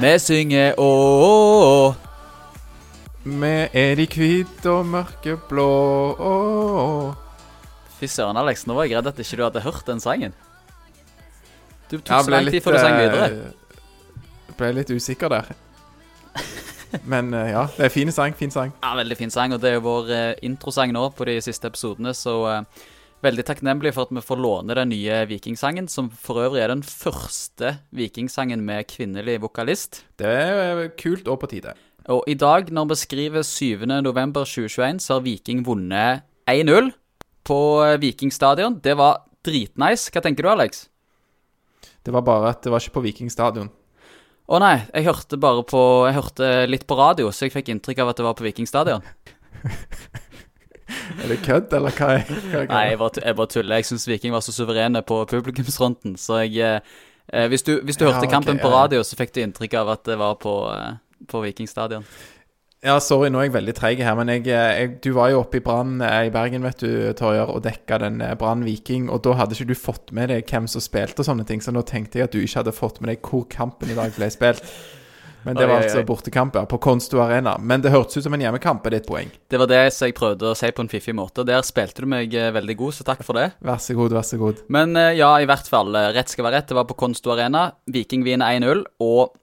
Vi synger ååå. Vi er de hvite og mørkeblå Fy søren, Alex. Nå var jeg redd at ikke du hadde hørt den sangen. Du tok så lang tid før du sang videre. Jeg ble litt usikker der. Men eh, ja, det er fin sang. Fin sang. Ja, Veldig fin sang, og det er jo vår eh, introsang nå på de siste episodene, så eh, veldig takknemlig for at vi får låne den nye vikingsangen, som for øvrig er den første vikingsangen med kvinnelig vokalist. Det er kult og på tide. Og i dag, når vi skriver 7. november 2021, så har Viking vunnet 1-0 på eh, Viking stadion. Det var dritnice. Hva tenker du, Alex? Det var bare at det var ikke på Viking stadion. Å nei, jeg hørte bare på Jeg hørte litt på radio, så jeg fikk inntrykk av at det var på Viking stadion. Er det kødd, eller hva er, hva er Nei, jeg bare, jeg bare tuller. Jeg syns Viking var så suverene på publikumsfronten, så jeg eh, Hvis du, hvis du Ja, hørte ok, kampen på radio, så fikk du inntrykk av at det var på, eh, på Vikingstadion. Ja, sorry, nå er jeg veldig treig her, men jeg, jeg, du var jo oppe i Brann eh, i Bergen, vet du, Torjer, og dekka den eh, Brann Viking, og da hadde ikke du fått med deg hvem som spilte og sånne ting, så nå tenkte jeg at du ikke hadde fått med deg hvor kampen i dag ble spilt. Men det var oi, altså oi. bortekamp på Konsto Arena. Men det hørtes ut som en hjemmekamp, er ditt poeng. Det var det jeg prøvde å si på en fiffig måte. Der spilte du meg eh, veldig god, så takk for det. Vær så god, vær så god. Men eh, ja, i hvert fall. eh, Rett skal være rett. Det var på Konsto Arena. Viking vinner 1-0 og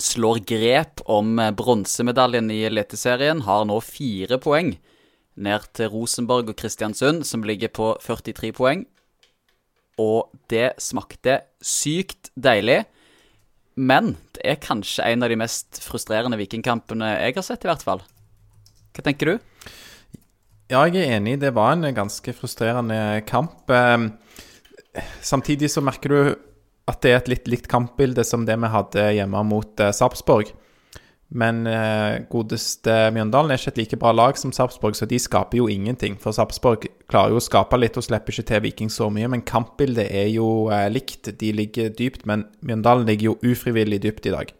slår grep om bronsemedaljen i Eliteserien. Har nå fire poeng ned til Rosenborg og Kristiansund, som ligger på 43 poeng. Og det smakte sykt deilig. Men det er kanskje en av de mest frustrerende vikingkampene jeg har sett, i hvert fall. Hva tenker du? Ja, jeg er enig. Det var en ganske frustrerende kamp. Eh, Samtidig så merker du at det er et litt likt kampbilde som det vi hadde hjemme mot eh, Sarpsborg. Men eh, godeste Mjøndalen er ikke et like bra lag som Sarpsborg, så de skaper jo ingenting. For Sarpsborg klarer jo å skape litt og slipper ikke til Viking så mye. Men kampbildet er jo eh, likt. De ligger dypt, men Mjøndalen ligger jo ufrivillig dypt i dag.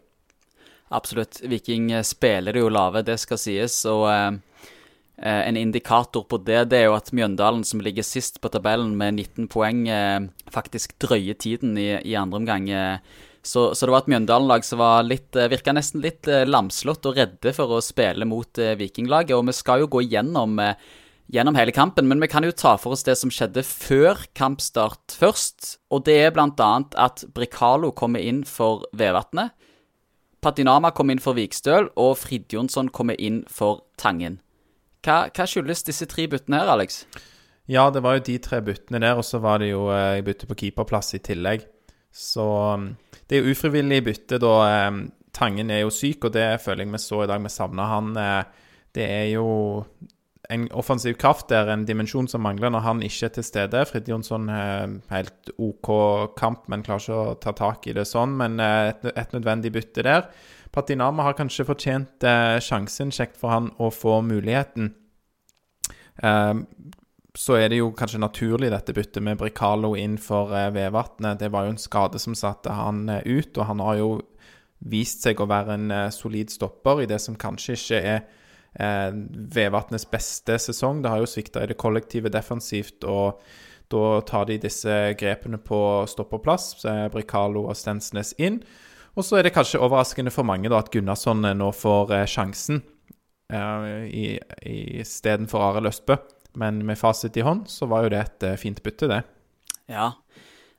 Absolutt. Viking eh, spiller jo lave, det skal sies. Og eh, eh, en indikator på det, det er jo at Mjøndalen, som ligger sist på tabellen med 19 poeng, eh, faktisk drøyer tiden i, i andre omgang. Så, så det var et Mjøndalen-lag som var litt, eh, virka nesten litt eh, lamslått og redde for å spille mot eh, Vikinglaget. Og vi skal jo gå gjennom, gjennom hele kampen, men vi kan jo ta for oss det som skjedde før kampstart først. Og det er annet at Bricalo kommer inn for Vevatnet. Patinama kom inn for Vikstøl, og Fridjonsson kommer inn for Tangen. Hva, hva skyldes disse tre byttene her, Alex? Ja, det var jo de tre byttene der, og så var det jo eh, bytte på keeperplass i tillegg. Så um, det er jo ufrivillig bytte, da um, Tangen er jo syk, og det føler jeg vi så i dag. Vi savna han. eh, Det er jo en offensiv kraft der, en dimensjon som mangler når han ikke er til stede. Fridtjonsson har helt OK kamp, men klarer ikke å ta tak i det sånn. Men eh, et, nødvendig bytte der. Patinama har kanskje fortjent eh, sjansen. Kjekt for han å få muligheten. Eh, så er det jo kanskje naturlig dette byttet med Bricalo inn for eh, Vevatnet. Det var jo en skade som satte han eh, ut, og han har jo vist seg å være en eh, solid stopper i det som kanskje ikke er eh, Vevatnets beste sesong. Det har jo svikta i det kollektive defensivt, og da tar de disse grepene på stopperplass. Er Bricalo og Stensnes inn. Og så er det kanskje overraskende for mange da at Gunnarsson nå får eh, sjansen eh, istedenfor Arild Østbø. Men med fasit i hånd så var jo det et eh, fint bytte, det. Ja,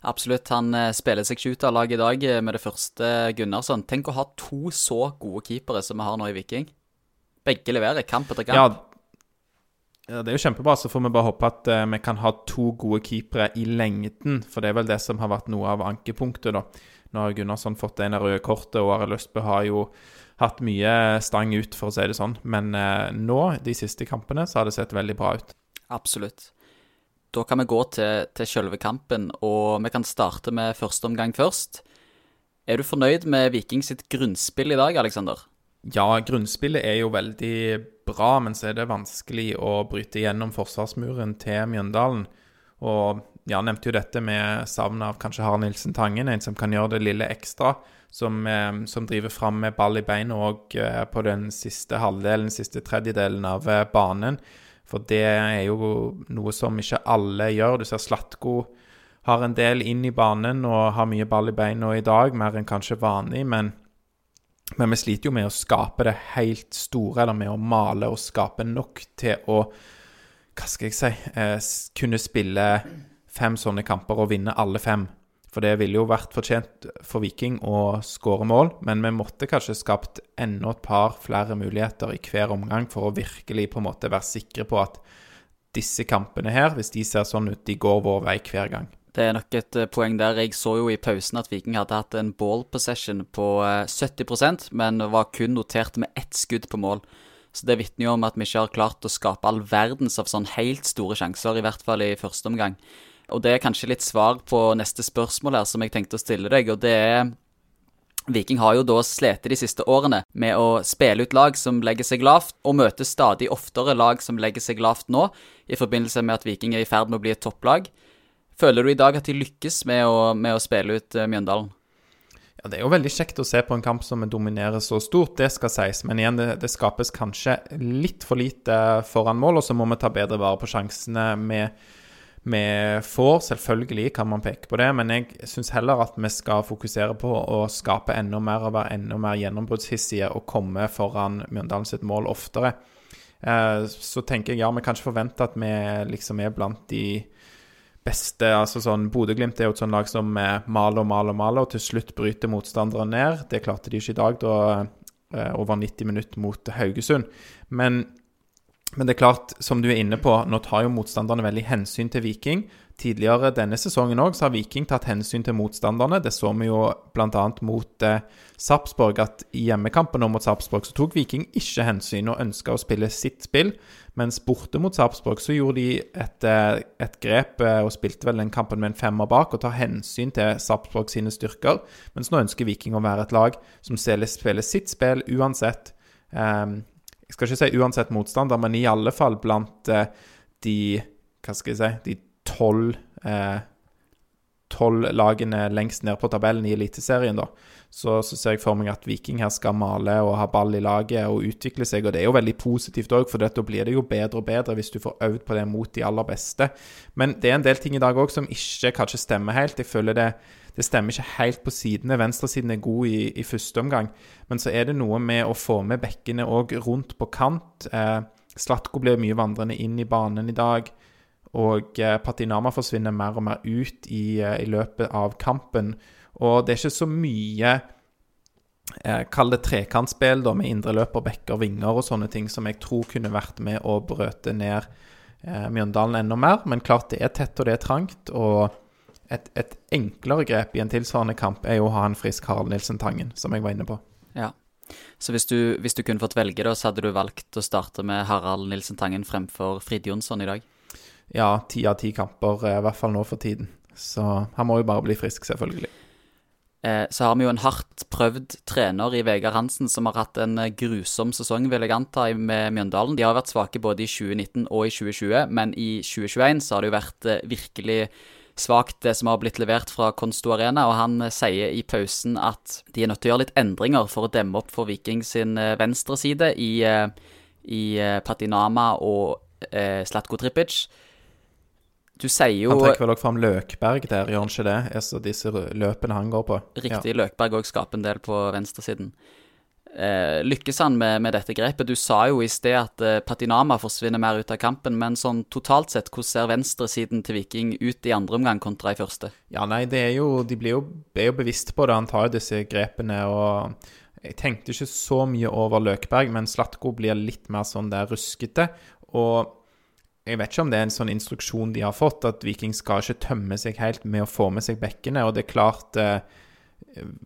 absolutt. Han eh, spiller seg ikke ut av laget i dag eh, med det første Gunnarsson. Tenk å ha to så gode keepere som vi har nå i Viking. Begge leverer kamp etter kamp. Ja, det er jo kjempebra. Så får vi bare håpe at vi kan ha to gode keepere i lengden. For det er vel det som har vært noe av ankepunktet, da. Nå har Gunnarsson fått det ene røde kortet, og Arild Østbø har jo hatt mye stang ut, for å si det sånn. Men nå, de siste kampene, så har det sett veldig bra ut. Absolutt. Da kan vi gå til, til selve kampen, og vi kan starte med første omgang først. Er du fornøyd med Viking sitt grunnspill i dag, Aleksander? Ja, grunnspillet er jo veldig bra, men så er det vanskelig å bryte gjennom forsvarsmuren til Mjøndalen. Og ja, nevnte jo dette med savnet av kanskje Harald Nilsen Tangen, en som kan gjøre det lille ekstra. Som, eh, som driver fram med ball i beina òg eh, på den siste halvdelen, siste tredjedelen av eh, banen. For det er jo noe som ikke alle gjør. Du ser Slatko har en del inn i banen og har mye ball i beina i dag, mer enn kanskje vanlig. Men Men vi sliter jo med å skape det helt store, eller med å male og skape nok til å Hva skal jeg si eh, Kunne spille fem sånne kamper og vinne alle fem. For det ville jo vært fortjent for Viking å skåre mål, men vi måtte kanskje skapt enda et par flere muligheter i hver omgang for å virkelig på en måte være sikre på at disse kampene her, hvis de ser sånn ut, de går vår vei hver gang. Det er nok et eh, poeng der. Jeg så jo i pausen at Viking hadde hatt en ball possession på 70 eh, men var kun notert med ett skudd på mål. Så det vitner jo om at vi ikke har klart å skape all verdens av sånn helt store sjanser, i hvert fall i første omgang. Og det er kanskje litt svar på neste spørsmål her, som jeg tenkte å stille deg, og det er Viking har jo da slitt de siste årene med å spille ut lag som legger seg lavt, og møter stadig oftere lag som legger seg lavt nå, i forbindelse med at Viking er i ferd med å bli et topplag. Føler du i dag at de lykkes med å, med å spille ut uh, Mjøndalen? Ja, Det er jo veldig kjekt å se på en kamp som dominerer så stort, det skal sies. Men igjen, det, det skapes kanskje litt for lite foran mål, og så må vi ta bedre vare på sjansene med vi får. Selvfølgelig kan man peke på det, men jeg syns heller at vi skal fokusere på å skape enda mer og være enda mer gjennombruddshissige og komme foran Mjøndalen sitt mål oftere. Eh, så tenker jeg ja, vi kan ikke forvente at vi liksom er blant de beste altså sånn, Bodø-Glimt er jo et sånt lag som maler og maler og maler, og til slutt bryter motstanderen ned. Det klarte de ikke i dag, da eh, over 90 minutter mot Haugesund. Men men det er klart, som du er inne på, nå tar jo motstanderne veldig hensyn til Viking. Tidligere denne sesongen òg har Viking tatt hensyn til motstanderne. Det så vi jo bl.a. mot eh, Sarpsborg, at i hjemmekampen mot Sarpsborg så tok Viking ikke hensyn og ønska å spille sitt spill. Mens borte mot Sarpsborg så gjorde de et, eh, et grep eh, og spilte vel den kampen med en femmer bak og tar hensyn til Sarpsborg sine styrker. Mens nå ønsker Viking å være et lag som spiller sitt spill uansett. Um, jeg skal ikke si uansett motstander, men i alle fall blant eh, de Hva skal jeg si De tolv eh, lagene lengst ned på tabellen i Eliteserien, da. Så, så, ser jeg for meg at Viking her skal male og ha ball i laget og utvikle seg. Og det er jo veldig positivt òg, for da blir det jo bedre og bedre hvis du får øvd på det mot de aller beste. Men det er en del ting i dag òg som ikke kanskje stemmer helt. Jeg føler det det stemmer ikke helt på sidene. Venstresiden er god i, i, første omgang, men så er det noe med å få med bekkene òg rundt på kant. Eh, Slatko blir mye vandrende inn i banen i dag. Og eh, Patinama forsvinner mer og mer ut i, eh, i, løpet av kampen. Og det er ikke så mye eh, Kall det trekantspill da, med indreløper, bekker, vinger og sånne ting som jeg tror kunne vært med å brøte ned eh, Mjøndalen enda mer. Men klart det er tett og det er trangt. og et, et, enklere grep i en tilsvarende kamp er jo å ha en frisk Harald Nilsen Tangen, som jeg var inne på. Ja. Så hvis du, hvis du kunne fått velge, da, så hadde du valgt å starte med Harald Nilsen Tangen fremfor Frid Jonsson i dag? Ja, ti av ti kamper, eh, i hvert fall nå for tiden. Så han må jo bare bli frisk, selvfølgelig. Eh, så har vi jo en hardt prøvd trener i Vegard Hansen som har hatt en eh, grusom sesong, vil jeg anta, med Mjøndalen. De har vært svake både i 2019 og i 2020, men i 2021 så har det jo vært virkelig svakt, det som har blitt levert fra Konsto Arena. Og han eh, sier i pausen at de er nødt til å gjøre litt endringer for å demme opp for Viking sin venstre venstreside i, eh, i Patinama og eh, Slatko Tripic. Du sier jo Han trekker vel også fram Løkberg der, gjør han ikke det? Altså disse løpene han går på. Riktig. Ja. Løkberg òg skaper en del på venstresiden eh, lykkes han med, med, dette grepet? Du sa jo i sted at eh, Patinama forsvinner mer ut av kampen, men sånn totalt sett, hvordan ser venstresiden til Viking ut i andre omgang kontra i første? Ja, nei, det er jo De blir jo, er jo bevisst på det. Han tar jo disse grepene og Jeg tenkte ikke så mye over Løkberg, men Slatko blir litt mer sånn der ruskete. Og jeg vet ikke om det er en sånn instruksjon de har fått, at Viking skal ikke tømme seg helt med å få med seg bekkene. Og det er klart eh,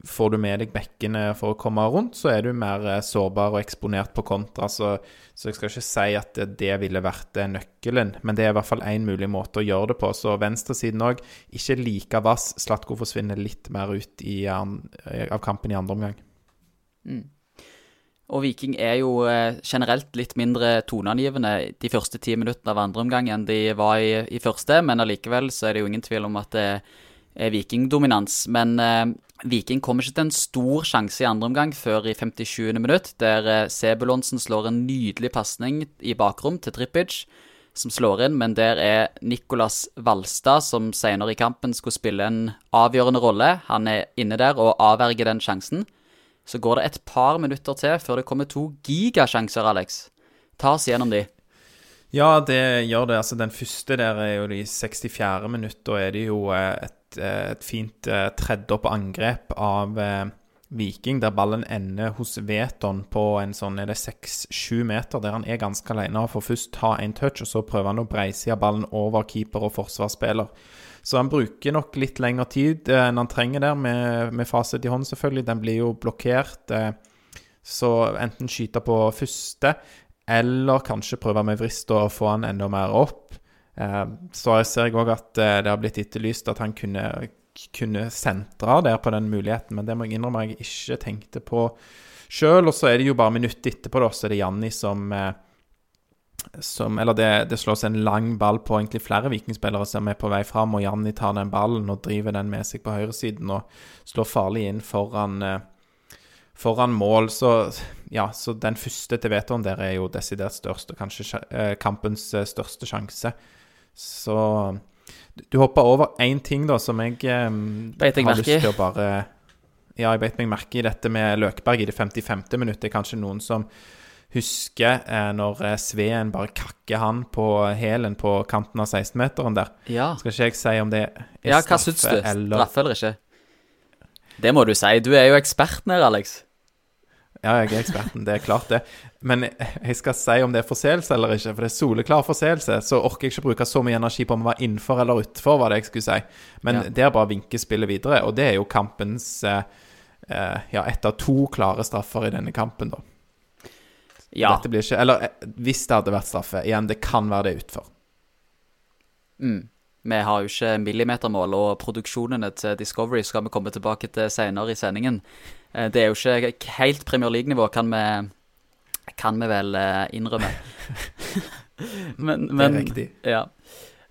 Får du med deg bekkene for å komme rundt, så er du mer eh, sårbar og eksponert på kontra. Så, så jeg skal ikke si at det ville vært eh, nøkkelen, men det er i hvert fall én mulig måte å gjøre det på. Så venstresiden òg, ikke like vass. Slatko forsvinner litt mer ut i, av kampen i andre omgang. Mm. Og Viking er jo generelt litt mindre toneangivende de første ti minuttene av andre omgang enn de var i, i første, men allikevel så er det jo ingen tvil om at det er Viking-dominans. Men eh, Viking kommer ikke til en stor sjanse i andre omgang før i 57. minutt, der eh, Sebulonsen slår en nydelig pasning i bakrom til Trippic, som slår inn, men der er Nicolas Valstad, som senere i kampen skulle spille en avgjørende rolle. Han er inne der og avverger den sjansen. Så går det et par minutter til før det kommer to gigasjanser, Alex. Ta oss gjennom de. Ja, det gjør det. Altså, den første der er jo de 64. minutter, og er det jo eh, et, eh, et fint tredje tredd opp angrep av eh, Viking, der ballen ender hos Veton på en sånn er det 6-7 meter, der han er ganske alene og får først ta en touch, og så prøver han å breiside ballen over keeper og forsvarsspiller. Så han bruker nok litt lengre tid eh, enn han trenger der, med, med fasit i hånd, selvfølgelig. Den blir jo blokkert. Eh, så enten skyte på første, eller kanskje prøve med vrist og få han enda mer opp. Eh, så ser jeg òg at det har blitt etterlyst at han kunne kunne sentra der på den muligheten, men det må jeg innrømme jeg ikke tenkte på sjøl. Og så er det jo bare minuttet etterpå, da, så er det Janni som, eh, som Eller det, det, slås en lang ball på egentlig flere vikingspillere som er på vei fram, og Janni tar den ballen og driver den med seg på høyresiden og slår farlig inn foran, eh, foran mål. Så ja, så den første til Veton der er jo desidert størst, og kanskje eh, kampens største sjanse. Så du hoppa over én ting da som jeg, um, jeg har lyst til å bare Ja, jeg beit meg merke i dette med Løkberg i det 55. minuttet. Kanskje noen som husker eh, når eh, Sveen bare kakker han på hælen på kanten av 16-meteren der. Ja. Skal ikke jeg si om det er ja, hva du? Eller... Straffe eller ikke? Det må du si. Du er jo eksperten her, Alex. Ja, jeg er eksperten, det er klart det. Men jeg skal si om det er forseelse eller ikke, for det er soleklar forseelse. Så orker jeg ikke bruke så mye energi på om jeg var innenfor eller utenfor, var det jeg skulle si. Men ja. det er bare å vinke spillet videre, og det er jo kampens eh, eh, Ja, ett av to klare straffer i denne kampen, da. Ja. Dette blir ikke Eller eh, hvis det hadde vært straffe, igjen, det kan være det utenfor. Mm. Vi har jo ikke millimetermål, og produksjonene til Discovery skal vi komme tilbake til senere i sendingen. Eh, det er jo ikke helt Premier League-nivå, kan, kan, vi vel eh, innrømme. men, men, det er riktig. Ja.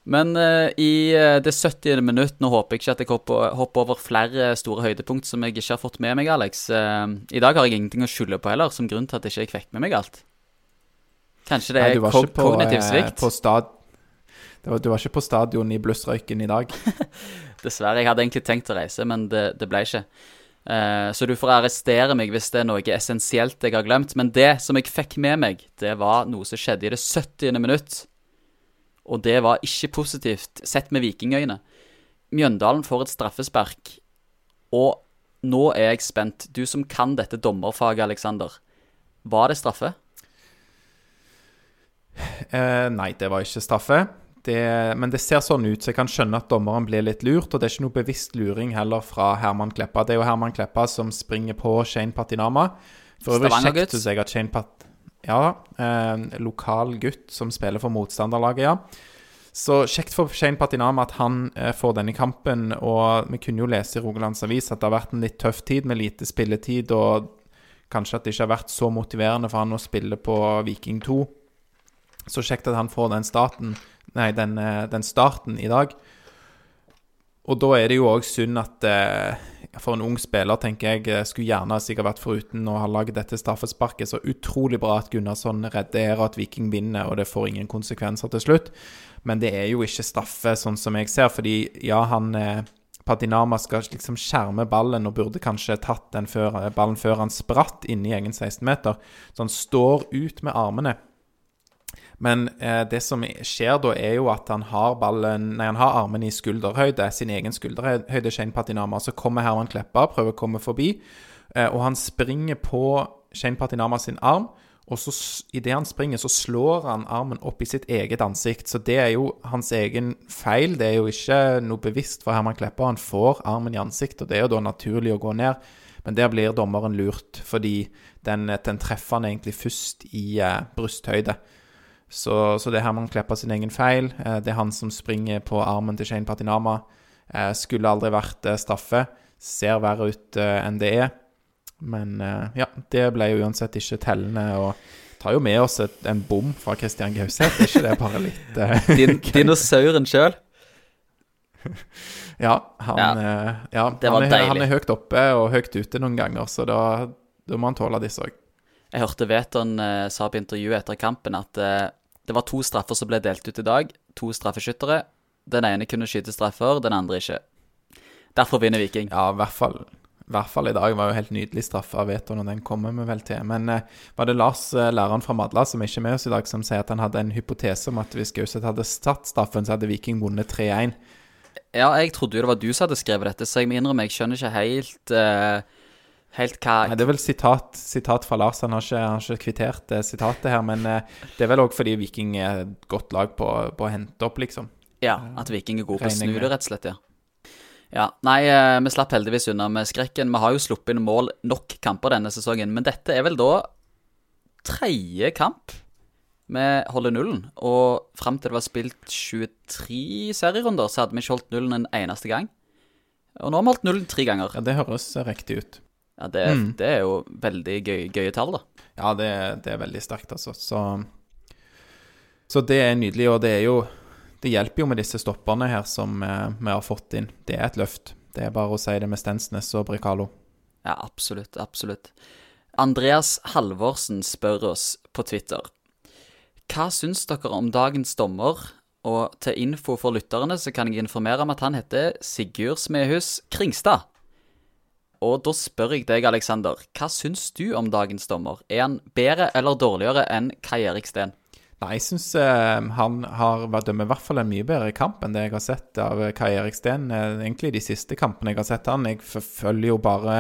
Men uh, i det 70. minutt Nå håper jeg ikke at jeg hopper, hopper, over flere store høydepunkt som jeg ikke har fått med meg, Alex. I dag har jeg ingenting å skylde på heller, som grunn til at jeg ikke fikk med meg alt. Kanskje det er ko kognitiv svikt? På stad var, du var ikke på stadion i blussrøyken i dag? Dessverre. Jeg hadde egentlig tenkt å reise, men det, det ble ikke. Uh, så du får arrestere meg hvis det er noe essensielt jeg har glemt. Men det som jeg fikk med meg, det var noe som skjedde i det 70. minutt. Og det var ikke positivt, sett med vikingøyne. Mjøndalen får et straffespark, og nå er jeg spent. Du som kan dette dommerfaget, Aleksander. Var det straffe? Uh, nei, det var ikke straffe det, men det ser sånn ut, så jeg kan skjønne at dommeren blir litt lurt. Og det er ikke noe bevisst luring heller fra Herman Kleppa. Det er jo Herman Kleppa som springer på Shane Patinama. For øvrig kjekt syns jeg at Shane Pat... Ja, eh, lokal gutt som spiller for motstanderlaget, ja. Så kjekt for Shane Patinama at han eh, får denne kampen. Og vi kunne jo lese i Rogalands Avis at det har vært en litt tøff tid med lite spilletid, og kanskje at det ikke har vært så motiverende for han å spille på Viking 2. Så kjekt at han får den starten Nei, den, eh, den, starten i dag. Og da er det jo òg synd at eh, for en ung spiller, tenker jeg, eh, skulle gjerne sikkert vært foruten å ha laget dette straffesparket. Så utrolig bra at Gunnarsson redder, at Viking vinner, og det får ingen konsekvenser til slutt. Men det er jo ikke straffe, sånn som jeg ser, fordi ja, han Patinama skal liksom skjerme ballen og burde kanskje tatt før, ballen før han spratt inne i egen 16-meter. Så han står ut med armene. Men eh, det som skjer da, er jo at han har ballen Nei, han har armen i skulderhøyde, sin egen skulderhøyde, Shane Patinama. Så kommer Herman Kleppa, prøver å komme forbi, eh, og han springer på Shane Patinama sin arm. Og så idet han springer, så slår han armen opp i sitt eget ansikt. Så det er jo hans egen feil. Det er jo ikke noe bevisst for Herman Kleppa. Han får armen i ansiktet, og det er jo da naturlig å gå ned. Men der blir dommeren lurt, fordi den, den treffer han egentlig først i eh, brysthøyde. Så, så, det er Herman Kleppa sin egen feil. Eh, det er han som springer på armen til Shane Patinama. Eh, skulle aldri vært eh, straffe. Ser verre ut enn det er. Men ja, det ble jo uansett ikke tellende. og tar jo med oss et, en bom fra Christian Gauseth. Er ikke det bare litt uh, Din, Dinosauren sjøl? ja, han, ja, ja han, er, han, er, høyt oppe og høyt ute noen ganger, så da, da må han tåle disse òg. Jeg hørte Veton uh, sa på intervjuet etter kampen at det var to straffer som ble delt ut i dag. To straffeskyttere. Den ene kunne skyte straffer, den andre ikke. Derfor vinner Viking. Ja, i hvert fall, I hvert fall i dag var jo helt nydelig straffe av Veto når den kommer vi vel til. Men eh, var det Lars, eh, læreren fra Madla, som er ikke med oss i dag, som sier at han hadde en hypotese om at hvis Gauseth hadde satt straffen, så hadde Viking vunnet 3-1? Ja, jeg trodde jo det var du som hadde skrevet dette, så jeg må innrømme jeg skjønner ikke helt eh, Helt hva Nei, Det er vel sitat, sitat fra Lars. Han har ikke, han har ikke kvittert det sitatet her, men eh, det er vel òg fordi Viking er et godt lag på, på å hente opp, liksom. Ja, at Viking er god på å snu det, rett og slett, ja. Ja, Nei, eh, vi slapp heldigvis unna med skrekken. Vi har jo sluppet inn mål nok kamper denne sesongen, men dette er vel da tredje kamp vi holder nullen. Og fram til det var spilt 23 serierunder, så hadde vi ikke holdt nullen en eneste gang. Og nå har vi holdt nullen tre ganger. Ja, det høres eh, riktig ut. Ja, Det, det er jo veldig gøy, gøye tall, da. Ja, det, det er veldig sterkt, altså. Så, så det er nydelig, og det er jo Det hjelper jo med disse stopperne her som eh, vi har fått inn. Det er et løft. Det er bare å si det med Stensnes og Bricalo. Ja, absolutt. Absolutt. Andreas Halvorsen spør oss på Twitter. Hva syns dere om dagens dommer? Og til info for lytterne så kan jeg informere om at han heter Sigurd Smehus Kringstad. Og da spør jeg deg, Aleksander, hva syns du om dagens dommer? Er han bedre eller dårligere enn Kai Erik Steen? Nei, jeg syns eh, han har vært dømt i hvert fall en mye bedre kamp enn det jeg har sett av eh, Kai Erik Steen. Eh, egentlig de siste kampene jeg har sett han. Jeg følger jo bare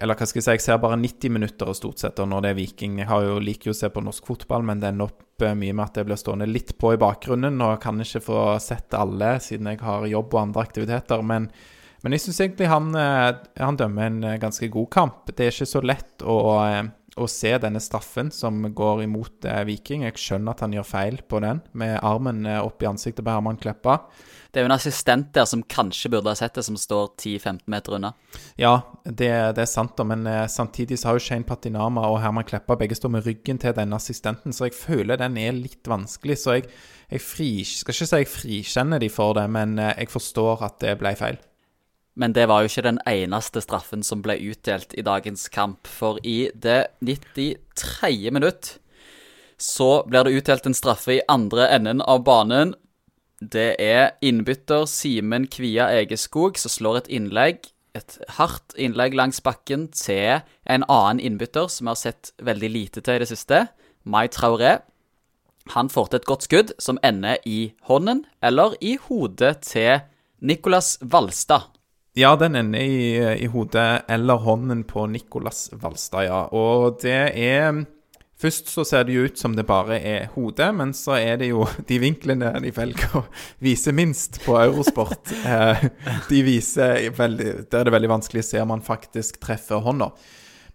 Eller hva skal jeg si, jeg ser bare 90 minutter og stort sett når det er Viking. Jeg har jo, liker jo å se på norsk fotball, men det ender opp eh, mye med at jeg blir stående litt på i bakgrunnen og kan ikke få sett alle siden jeg har jobb og andre aktiviteter. Men, men jeg syns egentlig han, eh, han dømmer en eh, ganske god kamp. Det er ikke så lett å, eh, å se denne straffen som går imot Viking. Jeg skjønner at han gjør feil på den, med armen opp i ansiktet på Herman Kleppa. Det er jo en assistent der som kanskje burde ha sett det, som står 10-15 meter unna. Ja, det, det er sant, da, men samtidig så har jo Shane Patinama og Herman Kleppa begge står med ryggen til denne assistenten, så jeg føler den er litt vanskelig. Så jeg, jeg fri, skal ikke si jeg frikjenner de for det, men jeg forstår at det ble feil. Men det var jo ikke den eneste straffen som ble utdelt i dagens kamp. For i det 93. minutt så blir det utdelt en straffe i andre enden av banen. Det er innbytter Simen Kvia Egeskog som slår et innlegg, et hardt innlegg langs bakken, til en annen innbytter som vi har sett veldig lite til i det siste, Mai Traoré. Han får til et godt skudd som ender i hånden eller i hodet til Nicolas Valstad. Ja, den ender i, i hodet eller hånden på Nicolas Valstad, ja. Og det er Først så ser det jo ut som det bare er hodet, men så er det jo de vinklene de velger å vise minst på Eurosport. Eh, de viser veldig Der er det veldig vanskelig å se om han faktisk treffer hånda.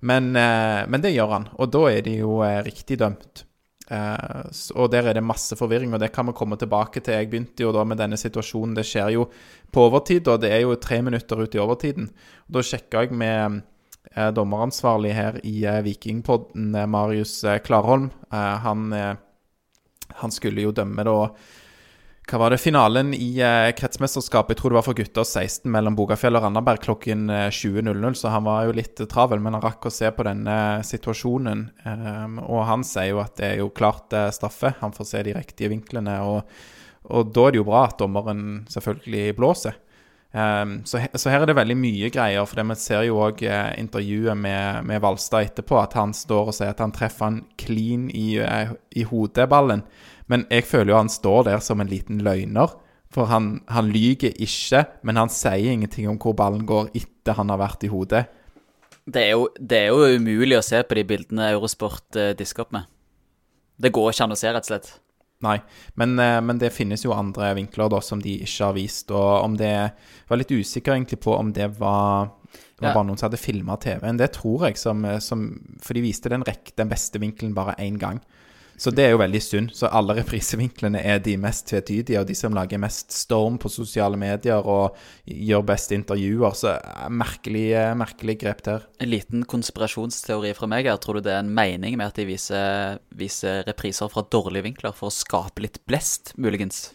Men, eh, men det gjør han, og da er de jo eh, riktig dømt. S- og der er det masse forvirring, og det kan vi komme tilbake til. Jeg begynte jo da med denne situasjonen. Det skjer jo på overtid, og det er jo tre minutter ut i overtiden. Og da sjekka jeg med uh, dommeransvarlig her i uh, Vikingpodden, Marius Klarholm. Han, han skulle jo dømme da hva var det, finalen i eh, kretsmesterskapet, jeg tror det var for gutter 16 mellom Bogafjell og Randaberg klokken eh, 20.00, så han var jo litt eh, travel, men han rakk å se på denne situasjonen. Um, og han sier jo at det er jo klart eh, straffe, han får se de riktige vinklene, og, og da er det jo bra at dommeren selvfølgelig blåser. Um, så, så her er det veldig mye greier, for vi ser jo òg eh, intervjuet med, med Valstad etterpå, at han står og sier at han treffer han clean i, i hodeballen. Men jeg føler jo han står der som en liten løgner, for han, han lyger ikke, men han sier ingenting om hvor ballen går etter han har vært i hodet. Det er, jo, det er jo umulig å se på de bildene Eurosport eh, disker opp med. Det går ikke an å se, rett og slett. Nei, men, eh, men det finnes jo andre vinkler da som de ikke har vist. Og om det var litt usikker egentlig på om det var, det var Ja. bare noen som hadde filma TV-en. Det tror jeg, som, eh, som, for de viste den, rekk, den beste vinkelen bare én gang. Så det er jo veldig synd. Så alle reprisevinklene er de mest tvetydige, og de som lager mest storm på sosiale medier og gjør best intervjuer. Så eh, merkelig, eh, merkelig grep der. En liten konspirasjonsteori fra meg her. Tror du det er en mening med at de viser, viser repriser fra dårlige vinkler for å skape litt blest, muligens?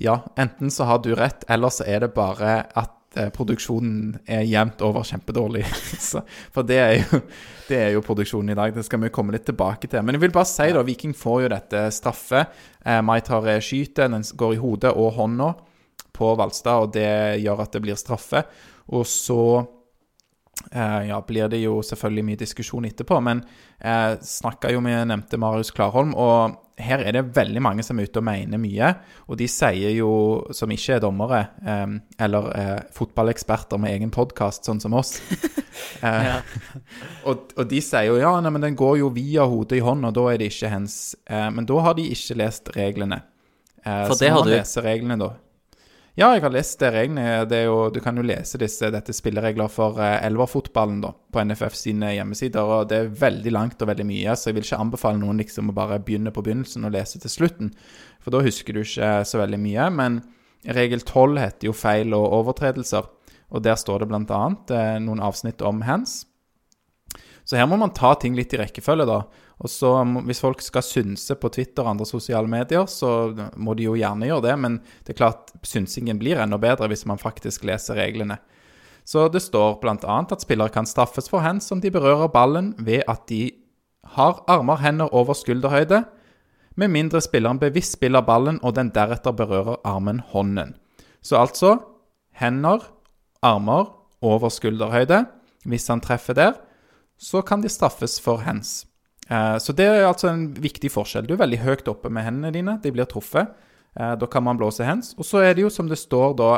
Ja, enten så har du rett, eller så er det bare at eh, produksjonen er jevnt over kjempedårlig. så, for det er, jo, det er jo produksjonen i dag. Det skal vi komme litt tilbake til. Men jeg vil bare si da, Viking får jo dette straffe. Eh, Maitar eh, skyter, den går i hodet og hånda på Valstad, og det gjør at det blir straffe. Og så ja, blir det jo selvfølgelig mye diskusjon etterpå. Men jeg eh, snakka jo med nevnte Marius Klarholm, og her er det veldig mange som er ute og mener mye. Og de sier jo, som ikke er dommere, eh, eller eh, fotballeksperter med egen podkast, sånn som oss eh, ja. og, og, de sier jo ja, nei, men den går jo via hodet i hånd, og da er det ikke hens. Eh, men da har de ikke lest reglene. Eh, For det har du. Lese reglene da. Ja, jeg har lest det reglene. Du kan jo lese disse, dette spilleregler for uh, elverfotballen på NFF sine hjemmesider. og Det er veldig langt og veldig mye, så jeg vil ikke anbefale noen liksom å bare begynne på begynnelsen og lese til slutten. For da husker du ikke så veldig mye. Men regel 12 heter jo feil og overtredelser. Og der står det bl.a. Uh, noen avsnitt om hands. Så her må man ta ting litt i rekkefølge, da. Og så Hvis folk skal synse på Twitter og andre sosiale medier, så må de jo gjerne gjøre det, men det er klart synsingen blir enda bedre hvis man faktisk leser reglene. Så det står bl.a. at spillere kan straffes for hands om de berører ballen ved at de har armer, hender over skulderhøyde, med mindre spilleren bevisst spiller ballen og den deretter berører armen, hånden. Så altså hender, armer over skulderhøyde. Hvis han treffer der, så kan de straffes for hands. Eh, så det er altså en viktig forskjell. Du er veldig høyt oppe med hendene dine. De blir truffet. Eh, da kan man blåse hands. Og så er det jo, som det står da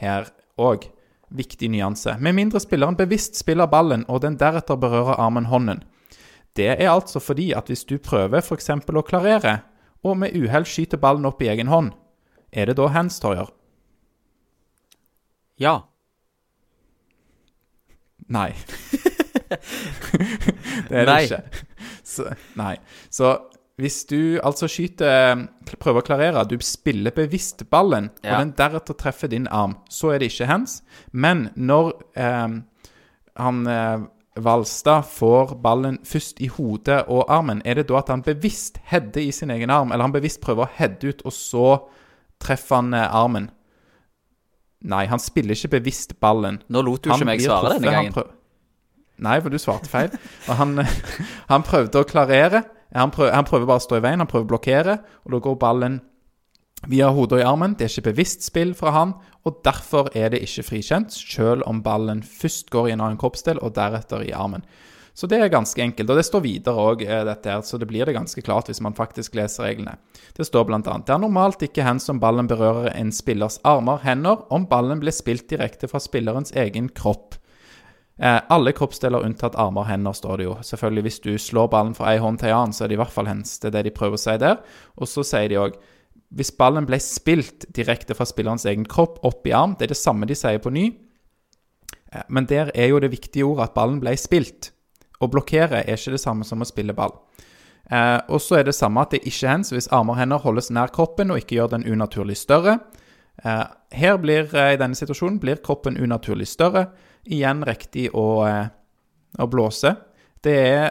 her òg, viktig nyanse. Med mindre spilleren bevisst spiller ballen, og den deretter berører armen hånden. Det er altså fordi at hvis du prøver f.eks. å klarere, og med uhell skyter ballen opp i egen hånd, er det da hands, Torjer? Ja. Nei. det er det ikke. Så, nei. Så hvis du altså skyter Prøver å klarere, du spiller bevisst ballen, ja. og den deretter treffer din arm, så er det ikke hands. Men når eh, han eh, Valstad får ballen først i hodet og armen, er det da at han bevisst header i sin egen arm, eller han bevisst prøver å heade ut, og så treffer han eh, armen? Nei, han spiller ikke bevisst ballen. Nå lot du ikke meg svare denne gangen. Nei, for du svarte feil. Og han, han prøvde å klarere. Han prøver, han prøver, bare å stå i veien, han prøver å blokkere, og da går ballen via hodet og i armen. Det er ikke bevisst spill fra han, og derfor er det ikke frikjent, selv om ballen først går i en annen kroppsdel og deretter i armen. Så det er ganske enkelt. Og det står videre òg, eh, dette her, så det blir det ganske klart hvis man faktisk leser reglene. Det står bl.a.: Det er normalt ikke hands om ballen berører en spillers armer, hender, om ballen blir spilt direkte fra spillerens egen kropp. Eh, alle kroppsdeler unntatt armer og hender, står det jo. Selvfølgelig, hvis du slår ballen fra ei hånd til ei annen, så er det i hvert fall hens. Det er det de prøver å si der. Og så sier de òg hvis ballen ble spilt direkte fra spillerens egen kropp opp i arm, det er det samme de sier på ny, eh, men der er jo det viktige ordet at ballen ble spilt. Å blokkere er ikke det samme som å spille ball. Eh, og så er det samme at det ikke hens hvis armer og hender holdes nær kroppen og ikke gjør den unaturlig større. Eh, her blir, eh, i denne situasjonen blir kroppen unaturlig større igjen riktig å, eh, å, blåse. Det er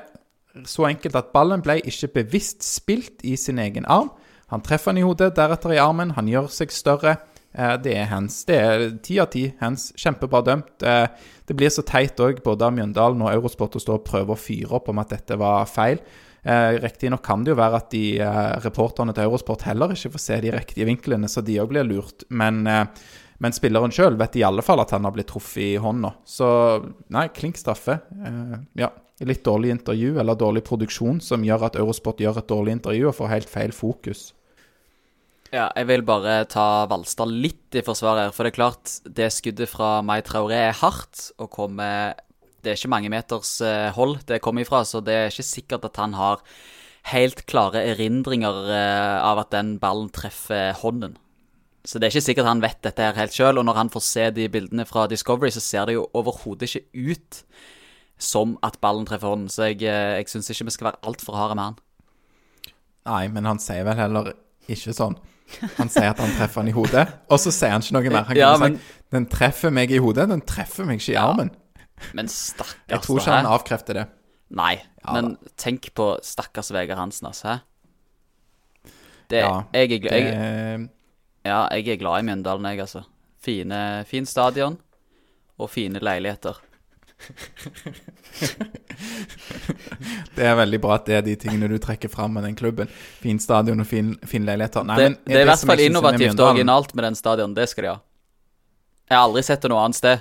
så enkelt at ballen ble ikke bevisst spilt i sin egen arm. Han treffer den i hodet, deretter i armen. Han gjør seg større. Eh, det er hands. Det er ti av ti hands. Kjempebra dømt. Eh, det blir så teit òg, både av Mjøndalen og Eurosport, å stå og prøve å fyre opp om at dette var feil. Riktignok kan det jo være at de reporterne til Eurosport heller ikke får se de riktige vinklene, så de òg blir lurt. Men men spilleren sjøl vet i alle fall at han har blitt truffet i hånda. Så nei, klink straffe. Eh, ja, litt dårlig intervju eller dårlig produksjon som gjør at Eurosport gjør et dårlig intervju og får helt feil fokus. Ja, jeg vil bare ta Valstad litt i forsvar her. For det er klart, det skuddet fra Mai Traoré er hardt og kommer Det er ikke mange meters eh, hold det kommer ifra, så det er ikke sikkert at han har helt klare erindringer eh, av at den ballen treffer hånden. Så det er ikke sikkert han vet dette her helt sjøl. Og når han får se de bildene fra Discovery, så ser det jo overhodet ikke ut som at ballen treffer hånden. Så jeg, eh, jeg syns ikke vi skal være altfor harde med han. Nei, men han sier vel heller ikke sånn. Han sier at han treffer han i hodet, og så sier han ikke noe mer. Han ja, men... si 'Den treffer meg i hodet, den treffer meg ikke i ja, armen'. Men stakkars Jeg tror ikke han avkrefter det. Nei, ja, men da. tenk på stakkars Vegard Hansen, altså. Det, ja, jeg, jeg, jeg, det ja, jeg er glad i Mjøndalen, jeg, altså. Fine, fin stadion og fine leiligheter. det er veldig bra at det er de tingene du trekker fram med den klubben. Fin stadion og fin, fin leiligheter. Nei, det, det, er i hvert fall innovativt og originalt med den stadion. Det skal de ha. Jeg har aldri sett det noe annet sted.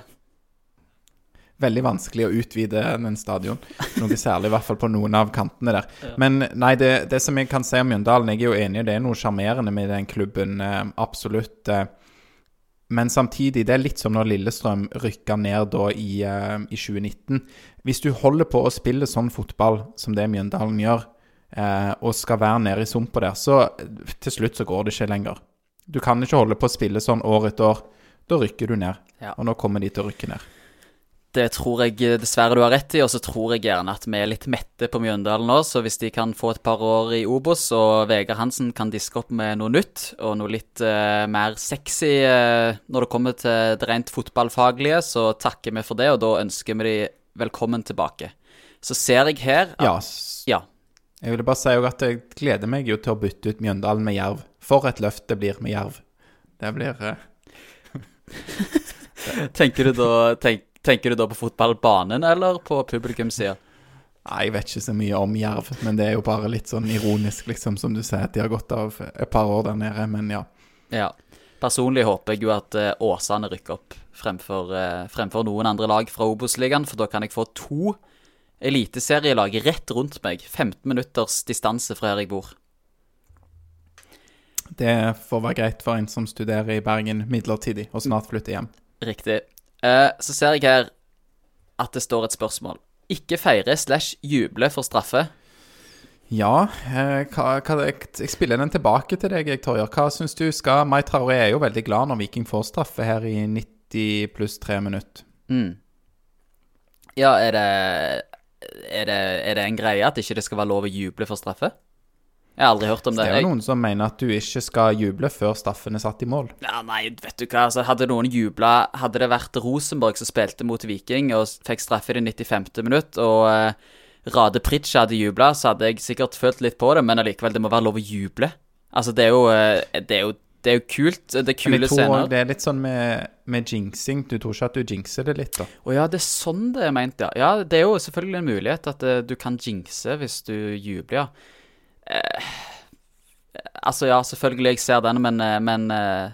Veldig vanskelig å utvide den stadion. Noe særlig, i hvert fall på noen av kantene der. Men nei, det, det som jeg kan si om Mjøndalen, jeg er jo enig, det er noe sjarmerende med den klubben. Eh, absolutt. Eh, men samtidig, det er litt som når Lillestrøm rykka ned da i, uh, i 2019. Hvis du holder på å spille sånn fotball som det Mjøndalen gjør, og skal være nede i sumpa der, så til slutt så går det ikke lenger. Du kan ikke holde på å spille sånn år etter år. Da rykker du ned. Ja. Og nå kommer de til å rykke ned. Det tror jeg dessverre du har rett i, og så tror jeg gjerne at vi er litt mette på Mjøndalen nå. Så hvis de kan få et par år i Obos, og Vegard Hansen kan diske opp med noe nytt og noe litt uh, mer sexy uh, når det kommer til det rent fotballfaglige, så takker vi for det, og da ønsker vi de velkommen tilbake. Så ser jeg her Ja. at, ja. ja. Jeg ville bare si at jeg gleder meg jo til å bytte ut Mjøndalen med Jerv. For et løft det blir med Jerv. Det blir uh... Tenker du da tenk, Tenker du da på fotballbanen eller på publikumssida? Nei, jeg vet ikke så mye om Jerv, men det er jo bare litt sånn ironisk, liksom, som du sier, at de har gått av et par år der nede. Men ja. Ja. Personlig håper jeg jo at eh, Åsane rykker opp fremfor, eh, fremfor noen andre lag fra Obos-ligaen, for da kan jeg få to eliteserielag rett rundt meg. 15 minutters distanse fra her jeg bor. Det får være greit for en som studerer i Bergen midlertidig og snart flytter hjem. Riktig. Eh, så ser jeg her at det står et spørsmål. Ikke feire slash juble for straffe. Ja, eh, jeg, spiller den tilbake til deg, Torjer. Hva syns du skal Mai Traoré er jo veldig glad når Viking får straffe her i 90 pluss 3 minutter. Mm. Ja, er det, er det Er det en greie at ikke det skal være lov å juble for straffe? Jeg har aldri hørt om Det det. er jo noen som mener at du ikke skal juble før straffen er satt i mål. ja, nei, vet du hva, altså, hadde noen jubla Hadde det vært Rosenborg som spilte mot Viking og fikk straffe i det 95. minutt, og eh, Rade Pritsch hadde jubla, så hadde jeg sikkert følt litt på det, men allikevel, det må være lov å juble. Altså, det er jo eh, Det er jo, det er jo kult. Det er kule scener. det er litt sånn med, med jinxing. Du tror ikke at du jinxer det litt, da? Å ja, det er sånn det er ment, ja. Ja, det er jo selvfølgelig en mulighet at eh, du kan jinxe hvis du jubler, ja. Eh, altså, ja, selvfølgelig, jeg ser den, men, eh, men eh,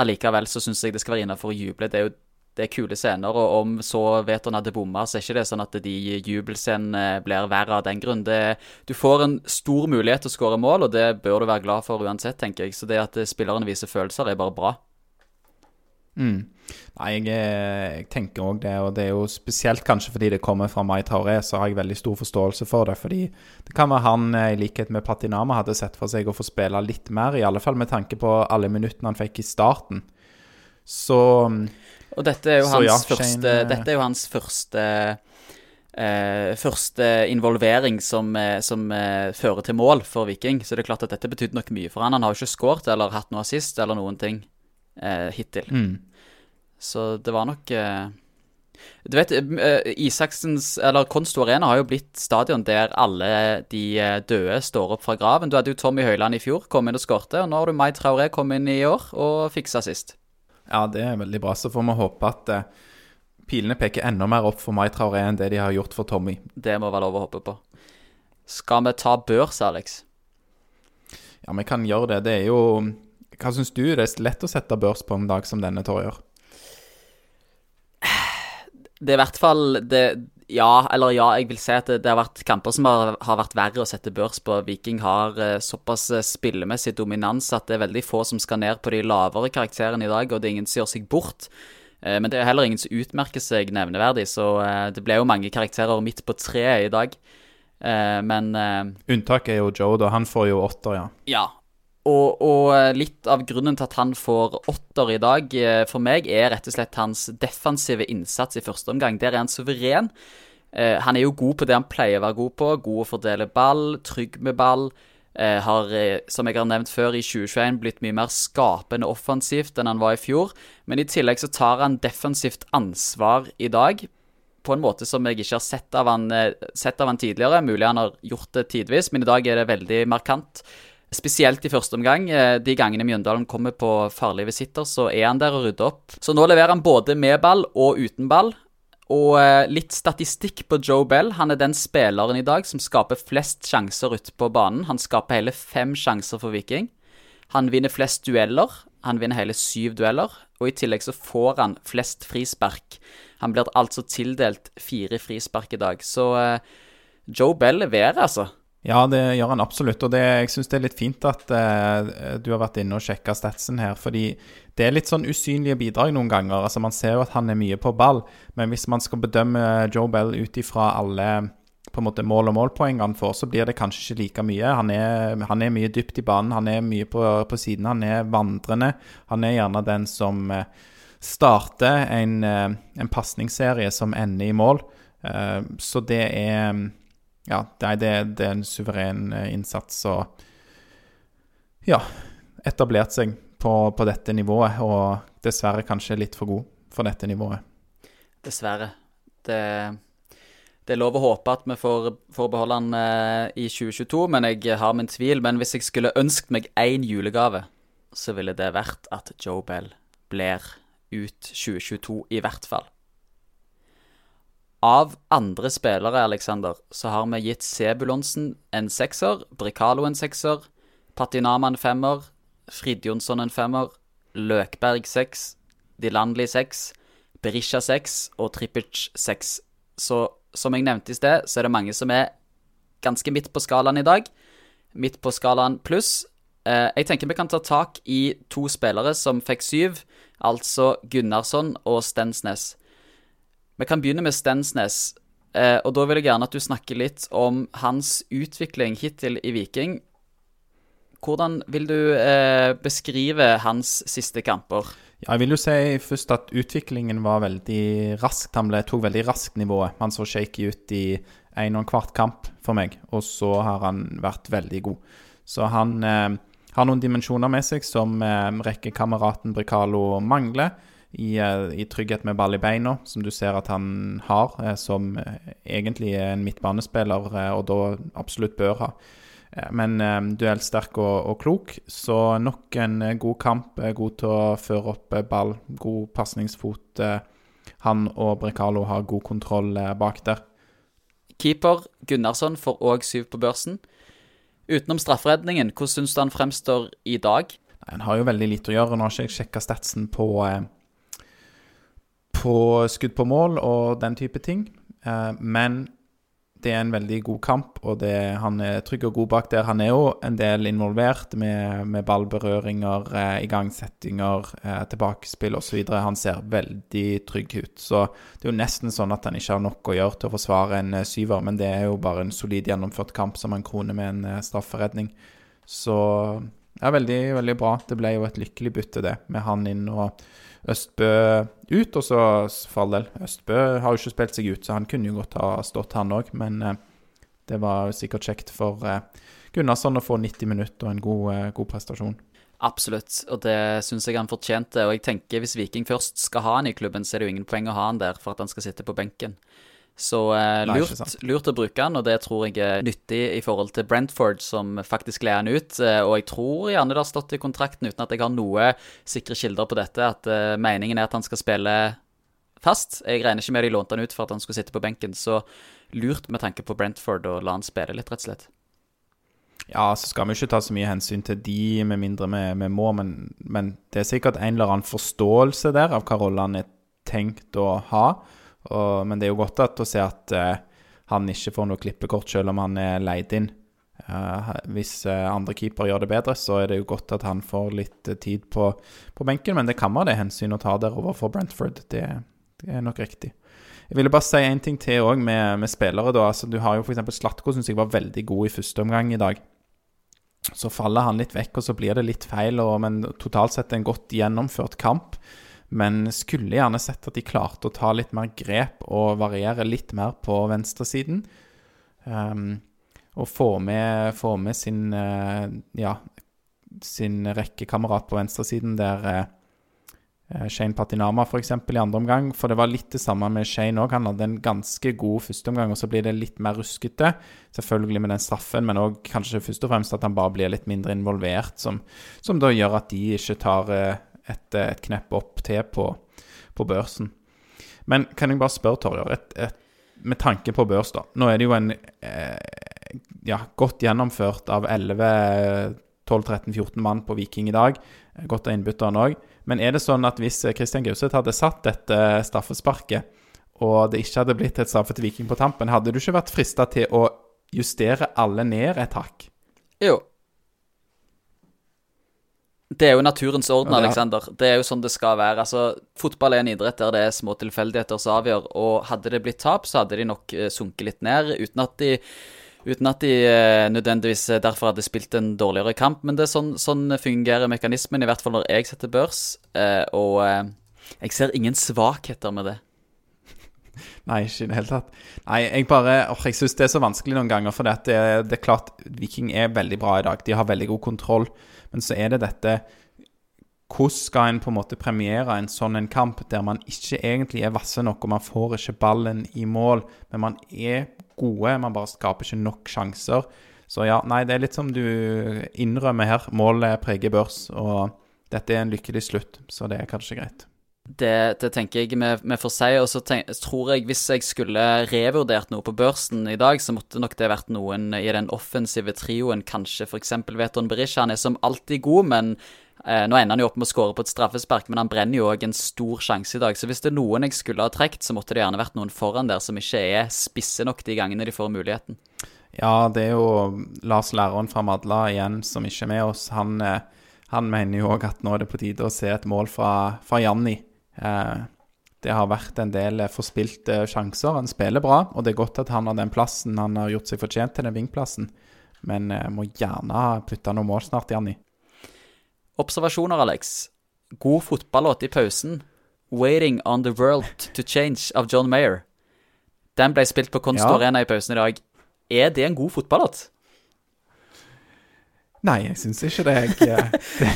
allikevel så syns jeg det skal være innafor å juble. Det er jo det er kule scener, og om så Veton hadde bomma, så er ikke det sånn at de jubelscenene blir verre av den grunn. Det, du får en stor mulighet til å skåre mål, og det bør du være glad for uansett, tenker jeg. Så det at spillerne viser følelser, er bare bra. Mm. Nei, jeg, er- jeg tenker òg det, og det er jo spesielt kanskje fordi det kommer fra Mai Taure, så har jeg veldig stor forståelse for det. Fordi det kan være han, eh, i likhet med Patinama, hadde sett for seg å få spille litt mer, i alle fall med tanke på alle minuttene han fikk i starten. Så mm, Og dette er jo hans ja, første Shane, eh, Dette er jo hans første eh, Første involvering som, eh, som eh, fører til mål for Viking. Så det er klart at dette betydde nok mye for han. Han har jo ikke skåret eller hatt noe assist eller noen ting eh, hittil. mm. Så det var nok eh, Du vet, eh, Isaksens Eller Konsto Arena har jo blitt stadion der alle de eh, døde står opp fra graven. Du hadde jo Tommy Høiland i fjor, kom inn og skårte. Og nå har du Mai Traoré kom inn i år og fiksa sist. Ja, det er veldig bra. Så får vi håpe at eh, pilene peker enda mer opp for Mai Traoré enn det de har gjort for Tommy. Det må være lov å håpe på. Skal vi ta børs, Alex? Ja, vi kan gjøre det. Det er jo Hva syns du? Det er lett å sette børs på en dag som denne, Torjer. Det er i hvert fall det, Ja, eller ja, jeg vil si at det, det har vært kamper som har, har vært verre å sette børs på. Viking har eh, såpass eh, spillemessig dominans at det er veldig få som skal ned på de lavere karakterene i dag, og det er ingen som gjør seg bort. Eh, men det er heller ingen som utmerker seg nevneverdig, så eh, det ble jo mange karakterer midt på treet i dag. Eh, men eh, Unntaket er jo Joe, da. Han får jo åtter, ja. Ja. Og, og eh, litt av grunnen til at han får åtter i dag, eh, for meg, er rett og slett hans defensive innsats i første omgang. Der er han suveren. Eh, han er jo god på det han pleier å være god på. God å fordele ball, trygg med ball. Har, som jeg har nevnt før, i 2021 blitt mye mer skapende offensivt enn han var i fjor. Men i tillegg så tar han defensivt ansvar i dag. På en måte som jeg ikke har sett av han, sett av han tidligere. Mulig han har gjort det tidvis, men i dag er det veldig markant. Spesielt i første omgang. eh, De gangene Mjøndalen kommer på farlige visitter, så er han der og rydder opp. Så nå leverer han både med ball og uten ball. Og eh, litt statistikk på Joe Bell. Han er den spilleren i dag som skaper flest sjanser ute på banen. Han skaper hele fem sjanser for Viking. Han vinner flest dueller. Han vinner hele syv dueller. Og i tillegg så får han flest frispark. Han blir altså tildelt fire frispark i dag. Så Joe Bell leverer, altså. Ja, det gjør han absolutt. Og det, jeg syns det er litt fint at uh, du har vært inne og sjekka statsen her. Fordi det er litt sånn usynlige bidrag noen ganger. Altså Man ser jo at han er mye på ball, men hvis man skal bedømme Joe Bell ut ifra alle på en måte mål- og målpoeng han får, så blir det kanskje ikke like mye. Han er, han er mye dypt i banen, han er mye på, på, siden. Han er vandrende. Han er gjerne den som uh, starter en, uh, en pasningsserie som ender i mål. så det er ja, det, det, det, er en suveren eh, innsats og ja, etablert seg på, på, dette nivået. Og dessverre kanskje litt for god for dette nivået. Dessverre. Det, det er lov å håpe at vi får, får beholde han eh, i 2022, men jeg har min tvil. Men hvis jeg skulle ønsket meg én julegave, så ville det vært at Joe Bell blir ut 2022, i hvert fall. Av andre spillere, Alexander, så har vi gitt Sebulonsen en sekser, Bricalo en sekser, Patinama en femmer, Fridjonsson en femmer, Løkberg seks, Dilandli seks, Berisha seks og Trippic seks. Så som jeg nevnte i sted, så er det mange som er ganske midt på skalaen i dag. Midt på skalaen pluss. Eh, jeg tenker vi kan ta tak i to spillere som fikk syv, altså Gunnarsson og Stensnes. Vi kan begynne med Stensnes. Eh, og da vil jeg gjerne at du snakker litt om hans utvikling hittil i Viking. Hvordan vil du eh, beskrive hans siste kamper? Ja, jeg vil jo si først at utviklingen var veldig raskt. Han ble, tok veldig raskt nivået. Han så shaky ut i en og en kvart kamp for meg, og så har han vært veldig god. Så han eh, har noen dimensjoner med seg som eh, rekkekameraten Bricalo mangler i, eh, i, trygghet med ball i beina, som du ser at han har, eh, som eh, egentlig er en midtbanespiller og da absolutt bør ha. Men duellsterk og, og klok, så nok en god kamp. God til å føre opp ball, god pasningsfot. Han og Brekalo har god kontroll bak der. Keeper Gunnarsson får òg syv på børsen. Utenom strafferedningen, hvordan syns du han fremstår i dag? Han har jo veldig lite å gjøre. Nå har ikke jeg sjekka statsen på, på skudd på mål og den type ting. Eh, men det er en veldig god kamp, og det, han er trygg og god bak der. Han er jo en del involvert med, med ballberøringer, eh, igangsettinger, eh, tilbakespill osv. Han ser veldig trygg ut. Så det er jo nesten sånn at han ikke har nok å gjøre til å forsvare en eh, syver, men det er jo bare en solid gjennomført kamp som han kroner med en eh, strafferedning. Så ja, veldig, veldig bra. Det ble jo et lykkelig bytte, det, med han inn og Østbø ut. Og så, for all del, Østbø har jo ikke spilt seg ut, så han kunne jo godt ha stått, han òg. Men eh, det var sikkert kjekt for eh, Gunnarsson å få 90 minutter og en god, eh, god prestasjon. Absolutt, og det syns jeg han fortjente. Og jeg tenker hvis Viking først skal ha han i klubben, så er det jo ingen poeng å ha han der for at han skal sitte på benken. Så eh, lurt, lurt, å bruke han, og det tror jeg er nyttig i forhold til Brentford, som faktisk leier han ut. Eh, og jeg tror gjerne det har stått i kontrakten, uten at jeg har noe sikre kilder på dette, at eh, meningen er at han skal spille fast. Jeg regner ikke med de lånte han ut for at han skulle sitte på benken, så lurt med tanke på Brentford å la han spille litt, rett og slett. Ja, så skal vi ikke ta så mye hensyn til de, med mindre vi, vi må, men, men, det er sikkert en eller annen forståelse der av hva rollene er tenkt å ha. Og, men det er jo godt at, å se at uh, han ikke får noe klippekort selv om han er leid inn. Uh, hvis uh, andre keeper gjør det bedre, så er det jo godt at han får litt tid på, på, benken. Men det kan være det hensyn å ta der overfor Brentford. Det, det, er nok riktig. Jeg ville bare si en ting til òg med, med, spillere. da, altså Du har jo f.eks. Slatko, syns jeg var veldig god i første omgang i dag. Så faller han litt vekk, og så blir det litt feil. Og, men totalt sett en godt gjennomført kamp. Men skulle gjerne sett at de klarte å ta litt mer grep og variere litt mer på venstresiden. Um, og få med, få med sin, uh, ja, sin rekkekamerat på venstresiden der uh, Shane Patinama f.eks. i andre omgang. For det var litt det samme med Shane òg. Han hadde en ganske god førsteomgang, og så blir det litt mer ruskete. Selvfølgelig med den straffen, men òg kanskje først og fremst at han bare blir litt mindre involvert, som, som da gjør at de ikke tar uh, et, et knepp opp til på, på, børsen. Men kan jeg bare spørre, Torjer, med tanke på børs, da. Nå er det jo en eh, ja, godt gjennomført av 11 12-13-14 mann på Viking i dag. Godt av innbytterne òg. Men er det sånn at hvis Kristian Gauseth hadde satt dette straffesparket, og det ikke hadde blitt et straffe til Viking på tampen, hadde du ikke vært frista til å justere alle ned et hakk? Jo. Det er jo naturens orden, er- Alexander. Det er jo sånn det skal være. Altså, Fotball er en idrett der det er små tilfeldigheter som avgjør. Og hadde det blitt tap, så hadde de nok eh, sunket litt ned, uten at de Uten at de eh, nødvendigvis eh, derfor hadde spilt en dårligere kamp. Men det er sånn, sånn fungerer mekanismen, i hvert fall når jeg setter børs. Og jeg ser ingen svakheter med det. Nei, ikke i det hele tatt. Nei, jeg bare or, Jeg syns det er så vanskelig noen ganger, for det, det er klart Viking er veldig bra i dag. De har veldig god kontroll. Men så er det dette Hvordan skal en på en måte premiere en sånn en kamp der man ikke egentlig er vasse nok, og man får ikke ballen i mål, men man er gode, man bare skaper ikke nok sjanser. Så ja, nei, det er litt som du innrømmer her. Målet preger børs, og dette er en lykkelig slutt, så det er kanskje greit. Det, det tenker jeg vi, får si. Og så tenk, tror jeg hvis jeg skulle revurdert noe på børsen i dag, så måtte nok det vært noen i den offensive trioen. Kanskje f.eks. Veton Berisha. Han er som alltid god, men eh, nå ender han jo opp med å skåre på et straffespark. Men han brenner jo òg en stor sjanse i dag. Så hvis det er noen jeg skulle ha trukket, så måtte det gjerne vært noen foran der som ikke er spisse nok de gangene de får muligheten. Ja, det er jo Lars Læreren fra Madla igjen som ikke er med oss. Han, eh, han mener jo òg at nå er det på tide å se et mål fra, fra Janni. Eh, det har vært en del eh, forspilte sjanser. Han spiller bra, og det er godt at han har den plassen. Han har gjort seg fortjent til den vingplassen. Men jeg må gjerne putte noen mål snart, Janni. Observasjoner, Alex. God fotballåt i pausen. 'Waiting on the World to Change' av John Mayer. Den ble spilt på Konst Ja. Arena i pausen i dag. Er det en god fotballåt? Nei, jeg syns ikke det. Jeg, eh, det,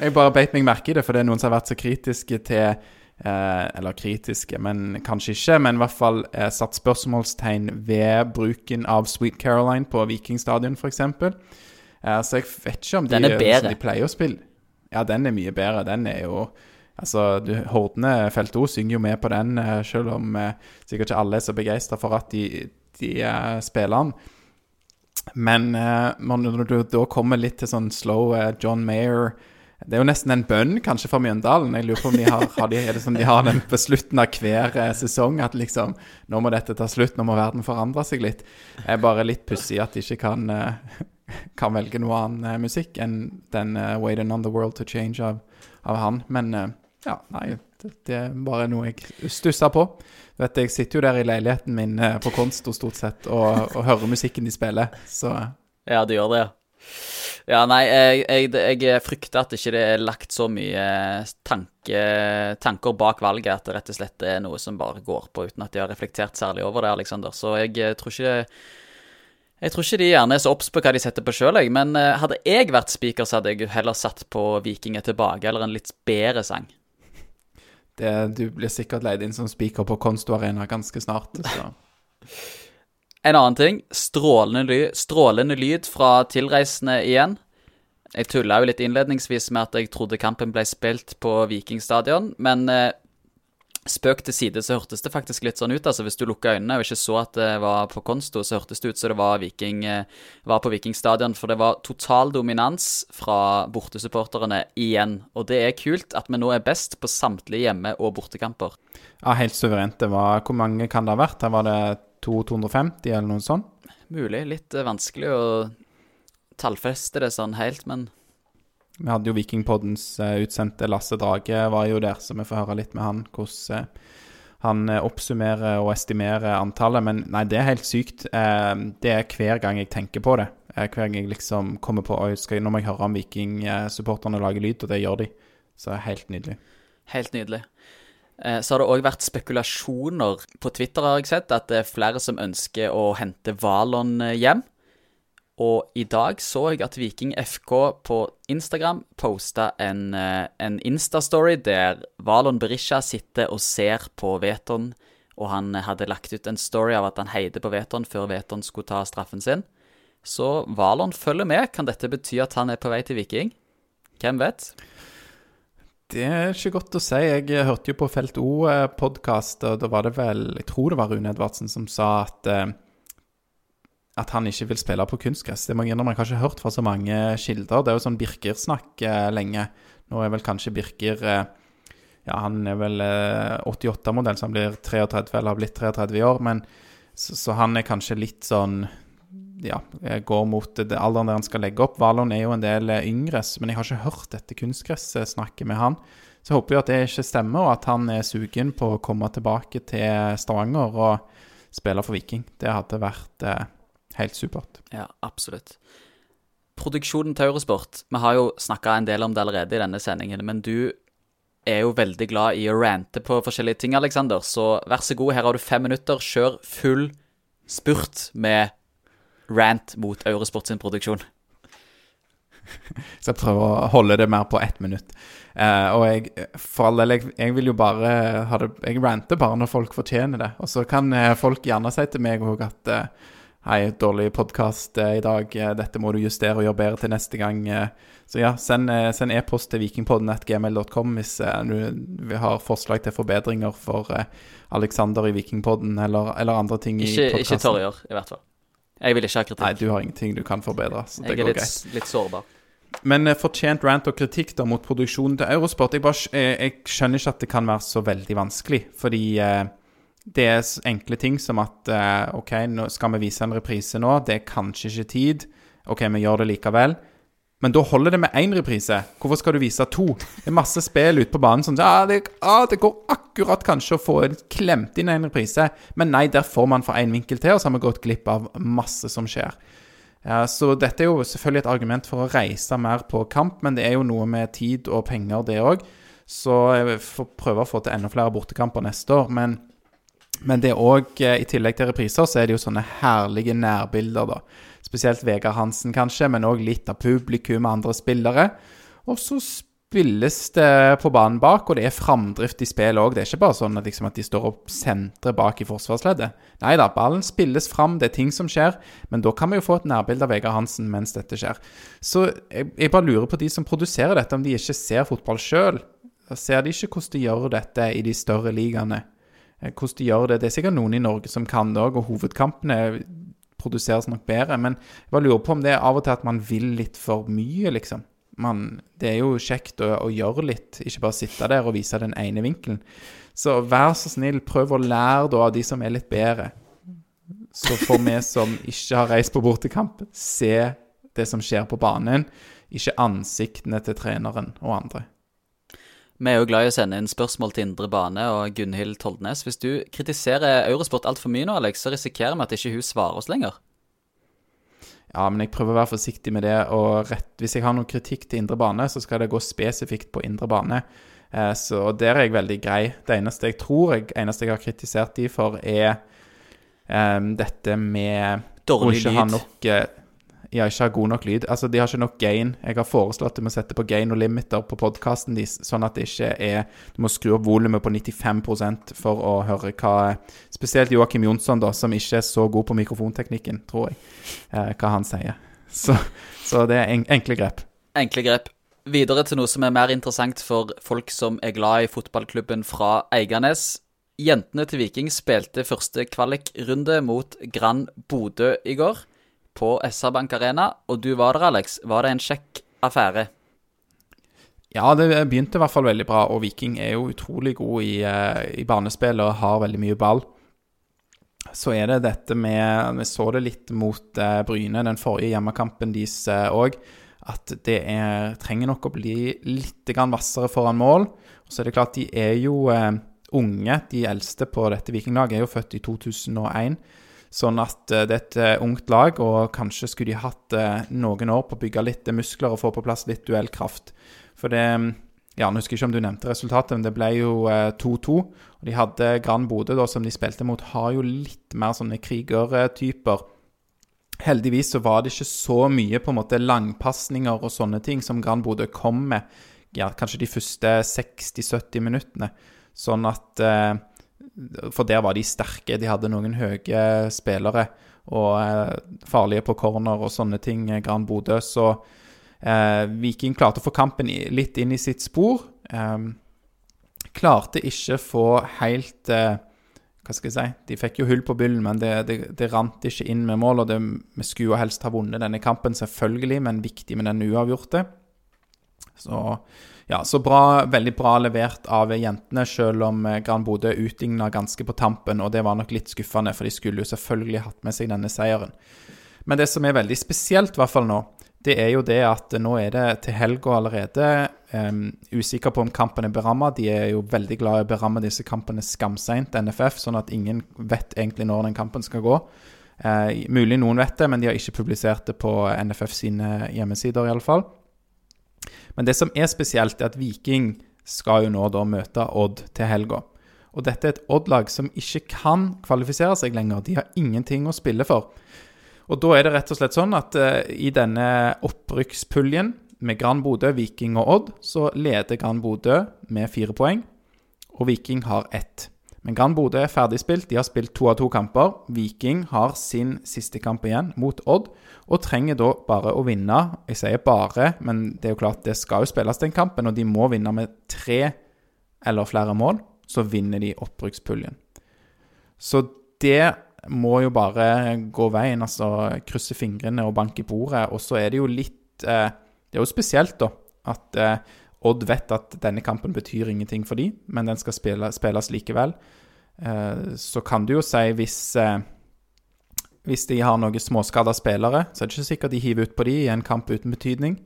jeg bare beit meg merke i det, for det er noen som har vært så kritiske til eh, Eller kritiske, men kanskje ikke. Men i hvert fall eh, satt spørsmålstegn ved bruken av Sweet Caroline på Vikingstadion, f.eks. Eh, så jeg vet ikke om de, Den er bedre. de pleier å spille Ja, den er mye bedre. Den er jo Altså, du, Hordene Felt O synger jo med på den, eh, selv om eh, sikkert ikke alle er så begeistra for at de, de eh, spiller den. Men eh, når du da kommer litt til sånn slow eh, John Mayer Det er jo nesten en bønn, kanskje, fra Mjøndalen. Jeg lurer på om de har, har de, er det sånn de har den på slutten av hver eh, sesong at liksom Nå må dette ta slutt, nå må verden forandre seg litt. Det er bare litt pussig at de ikke kan, kan velge noe annen musikk enn den 'Waiting on the World to Change' av, av han. Men ja, nei, det, er bare noe jeg stusser på. Du vet, Jeg sitter jo der i leiligheten min eh, på Konsto stort sett og, og hører musikken de spiller, så Ja, det gjør det, ja. Ja, nei, jeg, jeg, jeg frykter at ikke det er lagt så mye tanke, tanker bak valget at det rett og slett er noe som bare går på uten at de har reflektert særlig over det, Alexander. Så jeg eh, tror ikke jeg tror ikke de gjerne er så obs på hva de setter på sjøl. Men eh, hadde jeg vært speaker, så hadde jeg heller satt på Viking er tilbake, eller en litt bedre sang. Det, du blir sikkert leid inn som speaker på Konsto Arena ganske snart. En annen ting. Strålende, ly strålende lyd fra tilreisende igjen. Jeg tulla jo litt innledningsvis med at jeg trodde kampen ble spilt på Vikingstadion, men eh, spøk til side så hørtes det faktisk litt sånn ut. altså Hvis du lukka øynene og ikke så at det var på Konsto, så hørtes det ut som det var, Viking, eh, var på Vikingstadion. For det var total dominans fra bortesupporterne igjen. Og det er kult at vi nå er best på samtlige hjemme- og bortekamper. Ja, helt suverent. Det var, hvor mange kan det ha vært? Her var det 250 eller noe sånt? Mulig. Litt eh, vanskelig å tallfeste det sånn helt, men Vi hadde jo Vikingpoddens eh, utsendte Lasse Drage var jo der, så vi får høre litt med han hvordan eh, han eh, oppsummerer og estimerer antallet. Men nei, det er helt sykt. Det er hver gang jeg tenker på det. Hver gang jeg liksom kommer på Oi, skal jeg, nå må jeg høre om Viking-supporterne lager lyd, og det gjør de. Så det er helt nydelig. helt nydelig. Så har det òg vært spekulasjoner på Twitter, har jeg sett, at det er flere som ønsker å hente Valon hjem. Og i dag så jeg at Viking FK på Instagram posta en, eh, en Insta-story der Valon Berisha sitter og ser på Veton, og han hadde lagt ut en story av at han heide på Veton før Veton skulle ta straffen sin. Så Valon følger med. Kan dette bety at han er på vei til Viking? Hvem vet? Det er ikke godt å si. Jeg hørte jo på Felt O-podkast, og da var det vel Jeg tror det var Rune Edvardsen som sa at eh, at han ikke vil spille på kunstgress. Det må jeg innrømme, jeg har ikke hørt fra så mange kilder. Det er jo sånn Birker-snakk eh, lenge. Nå er vel kanskje Birker eh, Ja, han er vel 88-modell, så han blir 33 eller har blitt 33 i år. Men så, så han er kanskje litt sånn ja, går mot det alderen der han skal legge opp. Valon er jo en del yngre, men jeg har ikke hørt dette kunstgressnakket med han. Så jeg håper jo at det ikke stemmer, og at han er sugen på å komme tilbake til Stavanger og spille for Viking. Det hadde vært eh, helt supert. Ja, absolutt. Produksjonen til Eurosport Vi har jo snakka en del om det allerede i denne sendingen, men du er jo veldig glad i å rante på forskjellige ting, Aleksander. Så vær så god, her har du fem minutter. Kjør full spurt med rant mot Eurosport sin produksjon. Så jeg prøver å holde det mer på ett minutt. Uh, og jeg, for all del, jeg, jeg, vil jo bare ha det Jeg ranter bare når folk fortjener det. Og så kan uh, folk gjerne si til meg òg at uh, Hei, dårlig podkast i dag. dette må du justere og gjøre bedre til neste gang. så ja, send, e-post til vikingpodden.gmail.com hvis du har ha forslag til forbedringer for Alexander i Vikingpodden eller, eller andre ting ikke, i podkasten. Ikke Torjer, i hvert fall. Jeg vil ikke ha kritikk. Nei, du har ingenting du kan forbedre. Så det jeg går er litt, litt sårbar. Men fortjent rant og kritikk da mot produksjonen til Eurosport jeg, bare, jeg, jeg, skjønner ikke at det kan være så veldig vanskelig. Fordi uh, det er enkle ting som at uh, OK, nå skal vi vise en reprise nå. Det er kanskje ikke tid. OK, vi gjør det likevel. Men da holder det med én reprise. Hvorfor skal du vise to? Det er masse spill ute på banen som ah, det, ah, det går akkurat kanskje å få klemt inn en reprise. Men nei, der får man for én vinkel til, og så har vi gått glipp av masse som skjer. Ja, så dette er jo selvfølgelig et argument for å reise mer på kamp, men det er jo noe med tid og penger, det òg. Så jeg får prøve å få til enda flere bortekamper neste år. Men, men det er òg, eh, i tillegg til repriser, så er det jo sånne herlige nærbilder, da. Spesielt Vegard Hansen, kanskje, men òg litt av publikum og andre spillere. Og så spilles det på banen bak, og det er framdrift i spillet òg. Det er ikke bare sånn at, liksom, at de står opp senteret bak i forsvarsleddet. Nei da, ballen spilles fram, det er ting som skjer. Men da kan vi jo få et nærbilde av Vegard Hansen mens dette skjer. Så jeg, jeg, bare lurer på de som produserer dette, om de ikke ser fotball sjøl. Ser de ikke hvordan de gjør dette i de større ligaene? Eh, hvordan de gjør det. Det er sikkert noen i Norge som kan det òg, og hovedkampene produseres nok bedre. Men jeg bare lurer på om det er av og til at man vil litt for mye, liksom man, det er jo kjekt å, å, gjøre litt, ikke bare sitte der og vise den ene vinkelen. Så vær så snill, prøv å lære da av de som er litt bedre. Så får vi som ikke har reist på bortekamp, se det som skjer på banen, ikke ansiktene til treneren og andre. Vi er jo glad i å sende inn spørsmål til Indre Bane og Gunhild Toldnes. Hvis du kritiserer Eurosport altfor mye nå, Alex, så risikerer vi at ikke hun svarer oss lenger. Ja, men jeg prøver å være forsiktig med det. Og rett, hvis jeg har noen kritikk til indre bane, så skal det gå spesifikt på indre bane. Eh, så der er jeg veldig grei. Det eneste jeg tror jeg, eneste jeg har kritisert de for, er eh, dette med Dårlig lyd. Nok, eh, ja, ikke har god nok lyd. Altså, De har ikke nok gain. Jeg har foreslått at du må sette på gain og limiter på podkasten deres, sånn at det ikke er Du må skru opp volumet på 95% for å høre hva Spesielt Joakim Jonsson, da, som ikke er så god på mikrofonteknikken, tror jeg, eh, hva han sier. Så, så det er en, enkle grep. Enkle grep. Videre til noe som er mer interessant for folk som er glad i fotballklubben fra Eiganes. Jentene til Viking spilte første kvalikrunde mot Grand Bodø i går på SR Bank Arena, og du var der, Alex. Var det en kjekk affære? Ja, det begynte i hvert fall veldig bra, og Viking er jo utrolig god i, uh, i banespill og har veldig mye ball. Så er det dette med Vi så det litt mot uh, Bryne, den forrige hjemmekampen deres òg. Uh, at det er, trenger nok å bli litt hvassere foran mål. Og så er det klart, de er jo unge. De eldste på dette vikinglaget er jo født i 2001. Sånn at eh, det er et eh, ungt lag, og kanskje skulle de hatt eh, noen år på å bygge litt muskler og få på plass litt duellkraft. For det ja, Jeg husker ikke om du nevnte resultatet, men det ble jo 2-2. Og de hadde Gran Bodø, da, som de spilte mot, har jo litt mer sånne krigertyper. Heldigvis så var det ikke så mye på en måte langpasninger og sånne ting som Gran Bodø kom med ja, kanskje de første 60-70 minuttene. Sånn at eh, for der var de sterke. De hadde noen høye spillere og eh, farlige på corner og sånne ting, eh, Gran Bodø. Så eh, Viking klarte å få kampen litt inn i sitt spor. Eh, klarte ikke få helt eh, Hva skal jeg si? De fikk jo hull på byllen, men det, det, det rant ikke inn med mål. og det, Vi skulle helst ha vunnet denne kampen, selvfølgelig, men viktig med den uavgjorte. Så ja, så bra, veldig bra levert av jentene, selv om eh, Gran Bodø utligna ganske på tampen. Og det var nok litt skuffende, for de skulle jo selvfølgelig hatt med seg denne seieren. Men det som er veldig spesielt, i hvert fall nå, det er jo det at nå er det til helga allerede. Um, usikker på om kampen er beramma. De er jo veldig glad i å beramme disse kampene skamseint, NFF, sånn at ingen vet egentlig når den kampen skal gå. Uh, mulig noen vet det, men de har ikke publisert det på NFF sine hjemmesider, i alle fall. Men det som er spesielt, er at Viking skal jo nå da møte Odd til helga. Og dette er et Odd-lag som ikke kan kvalifisere seg lenger. De har ingenting å spille for. Og da er det rett og slett sånn at uh, i denne opprykkspuljen med Gran Bodø, Viking og Odd, så leder Gran Bodø med fire poeng, og Viking har ett. Men Gran Bodø er ferdigspilt. De har spilt to av to kamper. Viking har sin siste kamp igjen mot Odd, og trenger da bare å vinne. Jeg sier bare, men det er jo klart det skal jo spilles den kampen, og de må vinne med tre eller flere mål. Så vinner de oppbrukspuljen. Så det må jo bare gå veien. altså Krysse fingrene og banke bordet. Og så er det jo litt eh, Det er jo spesielt, da, at eh, Odd vet at denne kampen betyr ingenting for dem, men den skal spille, spilles likevel. Eh, så kan du jo si hvis eh, hvis de har noen småskada spillere, så er det ikke sikkert de hiver ut på de i en kamp uten betydning.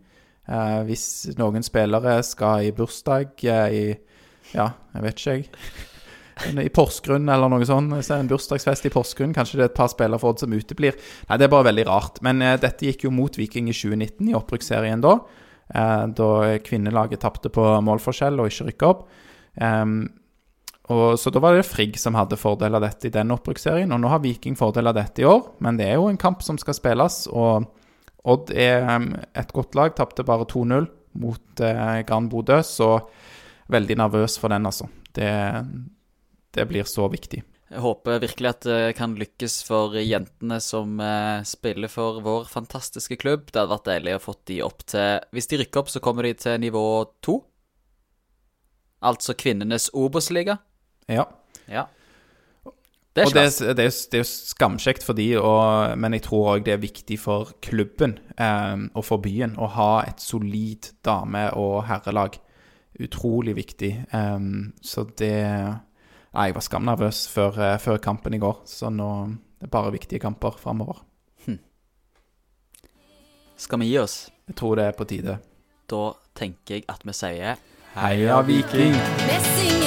Eh, hvis noen spillere skal i bursdag eh, i Ja, jeg vet ikke, jeg. I Porsgrunn eller noe sånt. Så en bursdagsfest i Porsgrunn. Kanskje det er et par spillere for Odd som uteblir. Nei, det er bare veldig rart. Men uh, dette gikk jo mot Viking i 2019, i opprykksserien da. Uh, da kvinnelaget tapte på målforskjell og ikke rykka opp. Og, så da var det Frigg som hadde fordel av dette i den opprykksserien. Og nå har Viking fordel av dette i år, men det er jo en kamp som skal spilles. Og Odd er et godt lag, tapte bare 2-0 mot eh, Gran Bodø, så veldig nervøs for den, altså. Det, det blir så viktig. Jeg håper virkelig at det kan lykkes for jentene som eh, spiller for vår fantastiske klubb. Det hadde vært deilig å få de opp til Hvis de rykker opp, så kommer de til nivå to. Altså kvinnenes Obos-liga. Ja. ja. Det er, og det, det, er, det er jo skamkjekt for de, og, men jeg tror òg det er viktig for klubben eh, og for byen å ha et solid dame- og herrelag. Utrolig viktig. Eh, så det Nei, jeg var skamnervøs før, eh, før, kampen i går, så nå det er bare viktige kamper framover. Hm. Skal vi gi oss? Jeg tror det er på tide. Da tenker jeg at vi sier Heia Viking! Heia Viking.